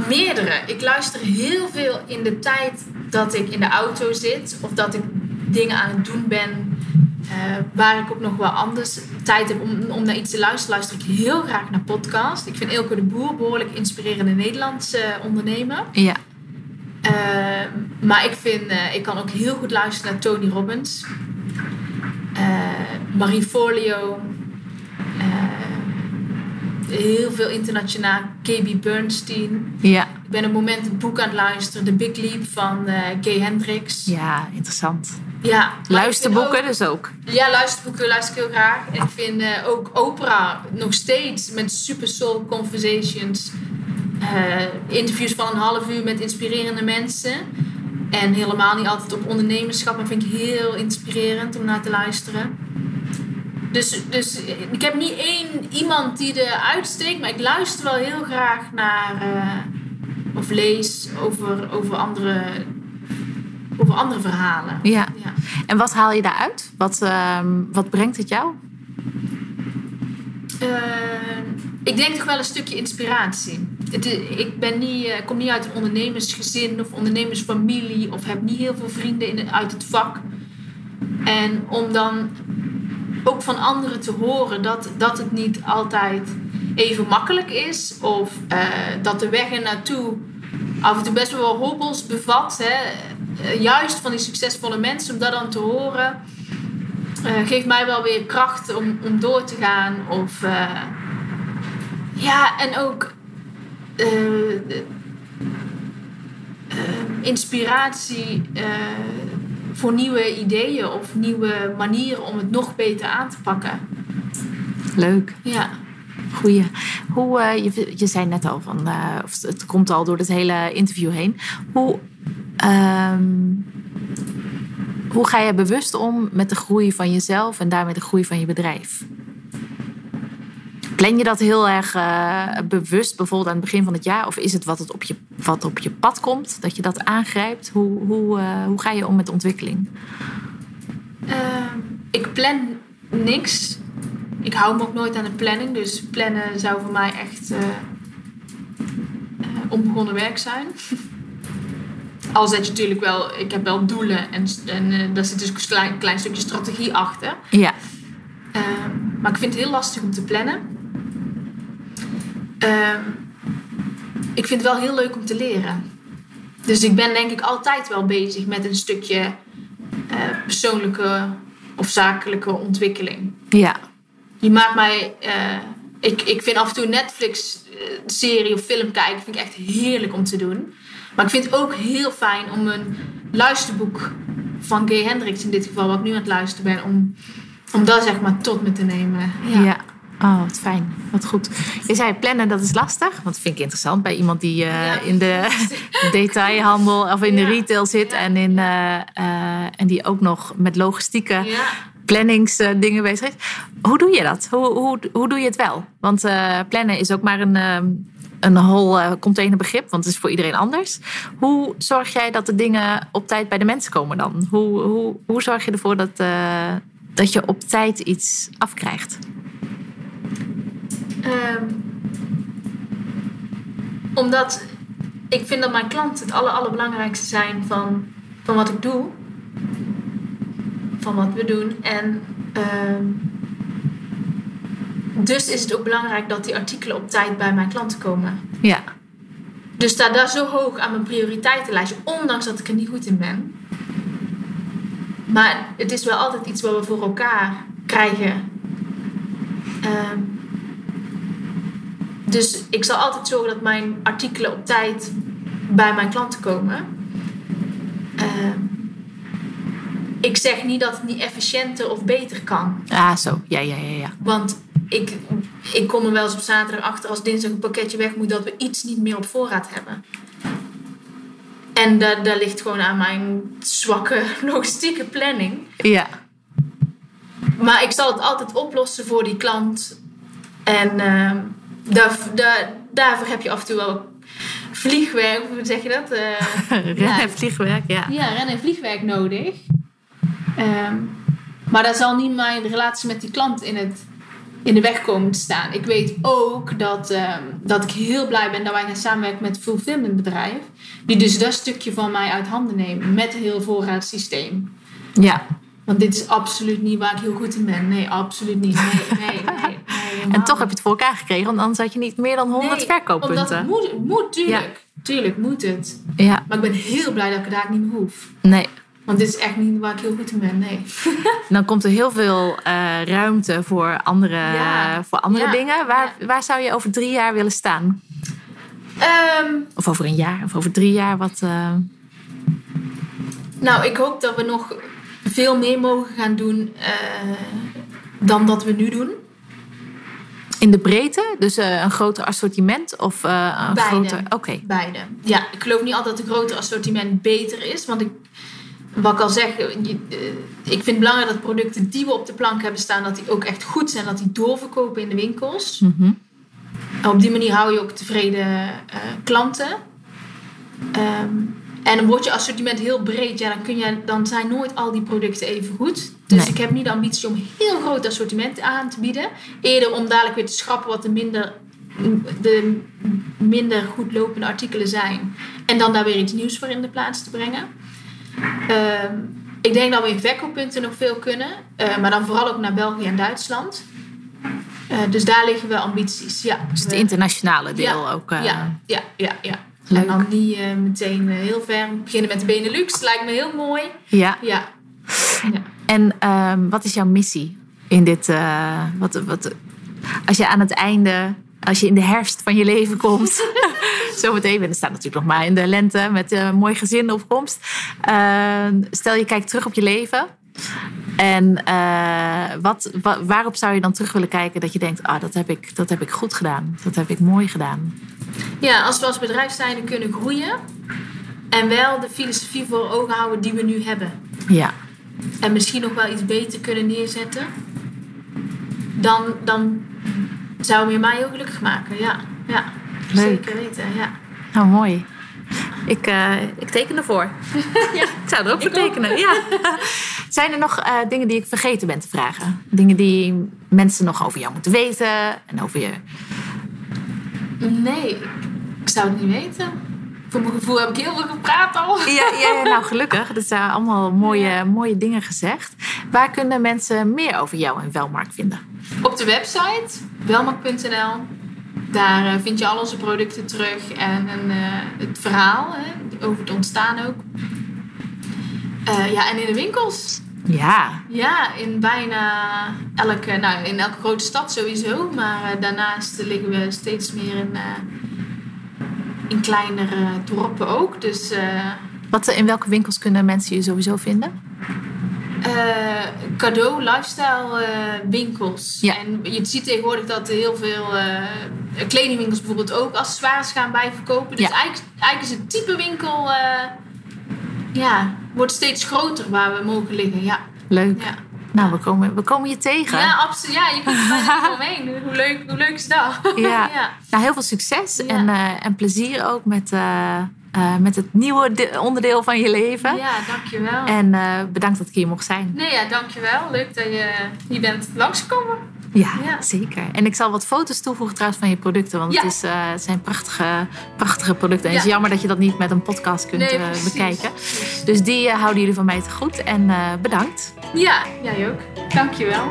meerdere. Ik luister heel veel in de tijd dat ik in de auto zit of dat ik dingen aan het doen ben. eh, waar ik ook nog wel anders tijd heb om, om naar iets te luisteren, luister ik heel graag naar podcast. Ik vind Elke de Boer behoorlijk inspirerende Nederlandse ondernemer. Ja. Ehm, maar ik vind, eh, ik kan ook heel goed luisteren naar Tony Robbins, Eh, Marie Forleo, eh, heel veel internationaal, KB Bernstein. Ja. Ik ben op het moment een boek aan het luisteren, The Big Leap van eh Gay Hendricks. ja, interessant. Ja, Luisterboeken dus ook. ja, luisterboeken luister ik heel graag. En ik vind ook Oprah nog steeds met Super Soul Conversations. interviews van een half uur met inspirerende mensen. En helemaal niet altijd op ondernemerschap. Maar vind ik heel inspirerend om naar te luisteren. Dus, dus ik heb niet één iemand die er uitsteekt. Maar ik luister wel heel graag naar... eh, of lees over, over, andere, over andere verhalen. Ja. ja. En wat haal je daaruit? Wat, ehm, wat brengt het jou? Eh, ik denk toch wel een stukje inspiratie. Ik ben niet, eh, kom niet uit een ondernemersgezin of ondernemersfamilie of heb niet heel veel vrienden in, uit het vak. En om dan ook van anderen te horen dat, dat het niet altijd even makkelijk is of eh, dat de weg er naartoe af en toe best wel hobbels bevat. Hè? Eh, juist van die succesvolle mensen, om dat dan te horen geeft mij wel weer kracht om, om door te gaan. Of ja, en ook eh, inspiratie eh, voor nieuwe ideeën of nieuwe manieren om het nog beter aan te pakken. Leuk. Ja. Goeie. Hoe, je, je zei net al van, of het komt al door het hele interview heen. Hoe, ehm, hoe ga je bewust om met de groei van jezelf en daarmee de groei van je bedrijf? Plan je dat heel erg uh, bewust, bijvoorbeeld aan het begin van het jaar? Of is het wat, het op, je, wat op je pad komt, dat je dat aangrijpt? Hoe, hoe, uh, hoe ga je om met ontwikkeling? Uh, ik plan niks. Ik hou me ook nooit aan de planning. Dus plannen zou voor mij echt onbegonnen werk zijn. Al zet je natuurlijk wel, ik heb wel doelen en, en daar zit dus een klein, klein stukje strategie achter. Ja. Maar ik vind het heel lastig om te plannen. Ehm, ik vind het wel heel leuk om te leren. Dus ik ben denk ik altijd wel bezig met een stukje uh, persoonlijke of zakelijke ontwikkeling. Ja. Je maakt mij. Uh, ik, ik vind af en toe Netflix-serie of film kijken vind ik echt heerlijk om te doen. Maar ik vind het ook heel fijn om een luisterboek van Gay Hendricks in dit geval, wat ik nu aan het luisteren ben, om, om dat zeg maar tot me te nemen. Ja. ja. Oh, wat fijn. Wat goed. Je zei plannen, dat is lastig. Want dat vind ik interessant bij iemand die uh, ja, in de detailhandel of in ja. de retail zit. En, in, uh, uh, en die ook nog met logistieke planningsdingen bezig is. Hoe doe je dat? Hoe, hoe, hoe doe je het wel? Want plannen is ook maar een, een whole containerbegrip. Want het is voor iedereen anders. Hoe zorg jij dat de dingen op tijd bij de mensen komen dan? Hoe, hoe, hoe zorg je ervoor dat, dat je op tijd iets afkrijgt? Um, omdat ik vind dat mijn klanten het aller, allerbelangrijkste zijn van, van wat ik doe. Van wat we doen. En um, dus is het ook belangrijk dat die artikelen op tijd bij mijn klanten komen. Ja. Dus staat daar zo hoog aan mijn prioriteitenlijstje, ondanks dat ik er niet goed in ben. Maar het is wel altijd iets wat we voor elkaar krijgen. Um, dus ik zal altijd zorgen dat mijn artikelen op tijd bij mijn klanten komen. Uh, ik zeg niet dat het niet efficiënter of beter kan. Ah, zo. Ja, ja, ja. ja. Want ik, ik kom er wel eens op zaterdag achter als dinsdag een pakketje weg moet dat we iets niet meer op voorraad hebben. En daar, daar ligt gewoon aan mijn zwakke logistieke planning. Ja. Maar ik zal het altijd oplossen voor die klant. En uh, daar, daar, daarvoor heb je af en toe wel vliegwerk, hoe zeg je dat? Uh, ren- en vliegwerk, ja. Ja, ren- en vliegwerk nodig. Um, maar daar zal niet mijn relatie met die klant in, het, in de weg komen te staan. Ik weet ook dat, um, dat ik heel blij ben dat wij gaan samenwerken met een fulfillmentbedrijf. Die dus dat stukje van mij uit handen nemen met een heel voorraadsysteem. Ja. Want dit is absoluut niet waar ik heel goed in ben. Nee, absoluut niet. Nee, nee, nee. En toch heb je het voor elkaar gekregen, want anders had je niet meer dan 100 nee, verkooppunten. Omdat het moet, moet tuurlijk. Ja. Tuurlijk moet het. Ja. Maar ik ben heel blij dat ik het daar niet meer hoef. Nee. Want dit is echt niet waar ik heel goed in ben, nee. Dan komt er heel veel uh, ruimte voor andere, ja. voor andere ja. dingen. Waar, waar zou je over drie jaar willen staan? Um, of over een jaar, of over drie jaar, wat... Uh... Nou, ik hoop dat we nog veel meer mogen gaan doen uh, dan dat we nu doen. In de breedte? Dus uh, een groter assortiment? Of uh, een Beide. groter... Oké. Okay. Beide. Ja, ik geloof niet altijd dat een groter assortiment beter is. Want ik, wat ik al zeg, je, uh, ik vind het belangrijk dat producten die we op de plank hebben staan... dat die ook echt goed zijn. Dat die doorverkopen in de winkels. Mm -hmm. Op die manier hou je ook tevreden klanten. Um, en dan wordt je assortiment heel breed. Ja, dan, kun je, dan zijn nooit al die producten even goed. Dus nee. ik heb niet de ambitie om heel groot assortiment aan te bieden. Eerder om dadelijk weer te schrappen wat de minder, de minder goed lopende artikelen zijn. En dan daar weer iets nieuws voor in de plaats te brengen. Uh, ik denk dat we in verkooppunten nog veel kunnen. Uh, maar dan vooral ook naar België en Duitsland. Uh, dus daar liggen we ambities. Ja, dus het internationale deel ja, ook. Uh... Ja, ja, ja, ja. Leuk. En dan niet uh, meteen uh, heel ver beginnen met de Benelux. Lijkt me heel mooi. Ja. ja. ja. En um, wat is jouw missie in dit? Uh, wat, wat, als je aan het einde, als je in de herfst van je leven komt. Zometeen, en er staat natuurlijk nog maar in de lente met een mooi gezin op komst. stel je kijkt terug op je leven. En wat, wat, waarop zou je dan terug willen kijken dat je denkt: ah, dat heb ik, dat heb ik goed gedaan. Dat heb ik mooi gedaan. Ja, als we als bedrijf zijnde kunnen groeien en wel de filosofie voor ogen houden die we nu hebben. Ja. en misschien nog wel iets beter kunnen neerzetten, dan, dan zou je mij ook gelukkig maken. Ja, ja Leuk. zeker weten. Ja. Nou, mooi. Ik, eh, ik teken ervoor. ja. Ik zou er ook voor Ik ook. tekenen. Ja. Zijn er nog eh, dingen die ik vergeten ben te vragen? Dingen die mensen nog over jou moeten weten en over je. Nee, ik zou het niet weten. Voor mijn gevoel heb ik heel veel gepraat al. Ja, ja, nou gelukkig. Dat zijn allemaal mooie, mooie dingen gezegd. Waar kunnen mensen meer over jou en Welmark vinden? Op de website, welmak.nl. Daar eh, vind je al onze producten terug en, en eh, het verhaal hè, over het ontstaan ook. Eh, ja, en in de winkels. Ja, Ja, in bijna elke, nou in elke grote stad sowieso. Maar eh, daarnaast liggen we steeds meer in, eh, in kleinere dorpen ook. Dus eh, Wat, in welke winkels kunnen mensen je sowieso vinden? cadeau, lifestyle winkels. Ja. En je ziet tegenwoordig dat er heel veel kledingwinkels bijvoorbeeld ook accessoires gaan bijverkopen. Dus Ja. eigenlijk, eigenlijk is het type winkel, ja, wordt steeds groter waar we mogen liggen. Ja, Leuk. ja. Nou, we komen, we komen je tegen. Ja, absoluut. Ja, je kunt er bijna omheen. Hoe leuk, hoe leuk is dat? Ja. ja. Nou, heel veel succes Ja. en, eh, en plezier ook met, eh, eh, met het nieuwe de- onderdeel van je leven. Ja, dankjewel. En bedankt dat ik hier mocht zijn. Nee, ja, dankjewel. Leuk dat je hier bent langsgekomen. Ja, Ja. zeker. En ik zal wat foto's toevoegen trouwens van je producten. Want Ja. het, is, eh, het zijn prachtige, prachtige producten. En het is Ja. jammer dat je dat niet met een podcast kunt Nee, eh, bekijken. Dus die eh, houden jullie van mij te goed. En bedankt. Ja, jij ook. Dankjewel.